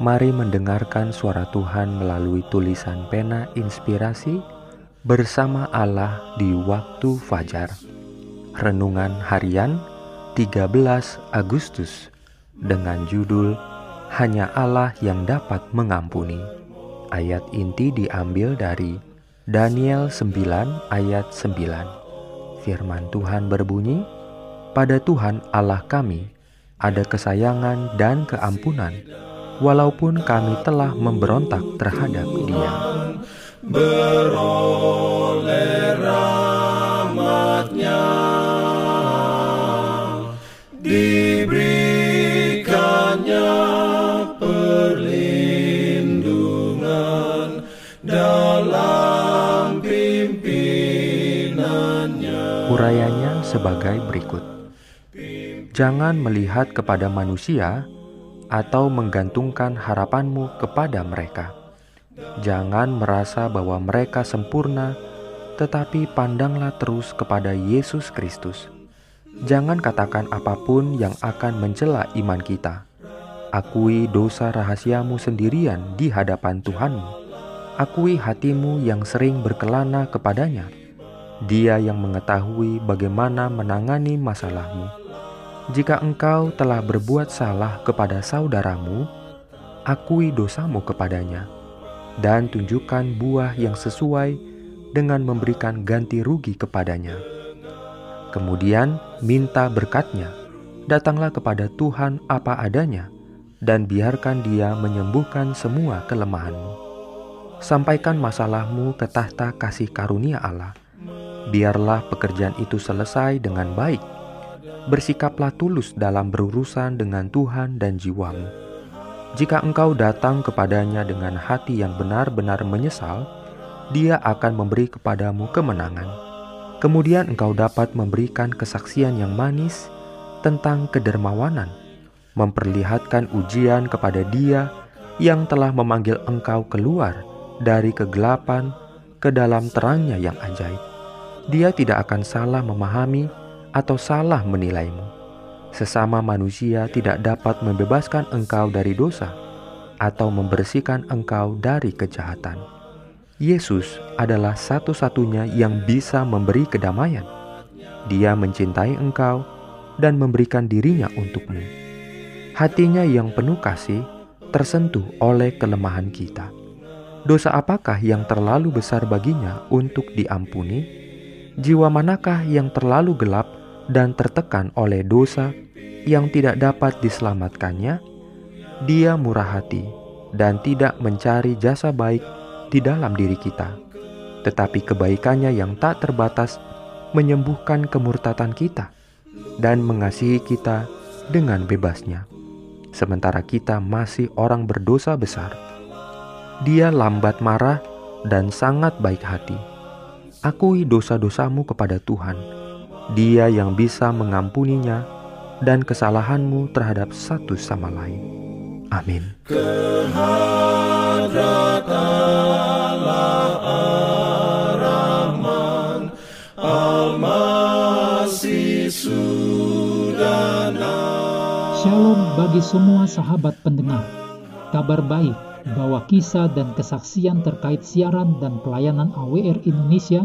Mari mendengarkan suara Tuhan melalui tulisan pena inspirasi bersama Allah di waktu fajar. Renungan harian 13 Agustus dengan judul Hanya Allah yang dapat mengampuni. Ayat inti diambil dari Daniel 9 ayat 9. Firman Tuhan berbunyi, "Pada Tuhan Allah kami ada kesayangan dan keampunan." Walaupun kami telah memberontak terhadap Dia. Beroleh rahmatnya diberikannya perlindungan dalam pimpinannya. Urayanya sebagai berikut. Jangan melihat kepada manusia atau menggantungkan harapanmu kepada mereka. Jangan merasa bahwa mereka sempurna, tetapi pandanglah terus kepada Yesus Kristus. Jangan katakan apa pun yang akan mencela iman kita. Akui dosa rahasiamu sendirian di hadapan Tuhanmu. Akui hatimu yang sering berkelana kepadanya. Dia yang mengetahui bagaimana menangani masalahmu jika engkau telah berbuat salah kepada saudaramu, akui dosamu kepadanya, dan tunjukkan buah yang sesuai dengan memberikan ganti rugi kepadanya. Kemudian minta berkatnya, datanglah kepada Tuhan apa adanya, dan biarkan dia menyembuhkan semua kelemahanmu. Sampaikan masalahmu ke tahta kasih karunia Allah. Biarlah pekerjaan itu selesai dengan baik bersikaplah tulus dalam berurusan dengan Tuhan dan jiwamu. Jika engkau datang kepadanya dengan hati yang benar-benar menyesal, Dia akan memberi kepadamu kemenangan. Kemudian engkau dapat memberikan kesaksian yang manis tentang kedermawanan, memperlihatkan ujian kepada Dia yang telah memanggil engkau keluar dari kegelapan ke dalam terangnya yang ajaib. Dia tidak akan salah memahami atau salah menilaimu. Sesama manusia tidak dapat membebaskan engkau dari dosa atau membersihkan engkau dari kejahatan. Yesus adalah satu-satunya yang bisa memberi kedamaian. Dia mencintai engkau dan memberikan dirinya untukmu. Hatinya yang penuh kasih tersentuh oleh kelemahan kita. Dosa apakah yang terlalu besar baginya untuk diampuni? Jiwa manakah yang terlalu gelap dan tertekan oleh dosa yang tidak dapat diselamatkannya, dia murah hati dan tidak mencari jasa baik di dalam diri kita, tetapi kebaikannya yang tak terbatas menyembuhkan kemurtatan kita dan mengasihi kita dengan bebasnya. Sementara kita masih orang berdosa besar, dia lambat marah dan sangat baik hati. Akui dosa-dosamu kepada Tuhan dia yang bisa mengampuninya dan kesalahanmu terhadap satu sama lain. Amin. Shalom bagi semua sahabat pendengar. Kabar baik bahwa kisah dan kesaksian terkait siaran dan pelayanan AWR Indonesia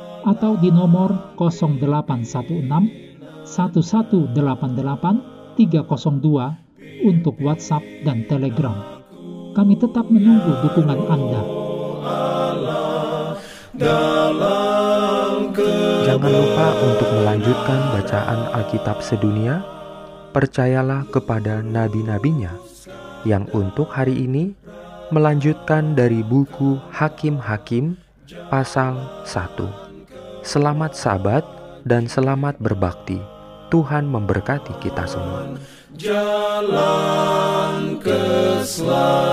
atau di nomor 0816 1188 302 untuk WhatsApp dan Telegram. kami tetap menunggu dukungan Anda. Jangan lupa untuk melanjutkan bacaan Alkitab sedunia. Percayalah kepada nabi-nabinya yang untuk hari ini melanjutkan dari buku Hakim-Hakim pasal 1. Selamat sabat dan selamat berbakti. Tuhan memberkati kita semua. Jalan keselamatan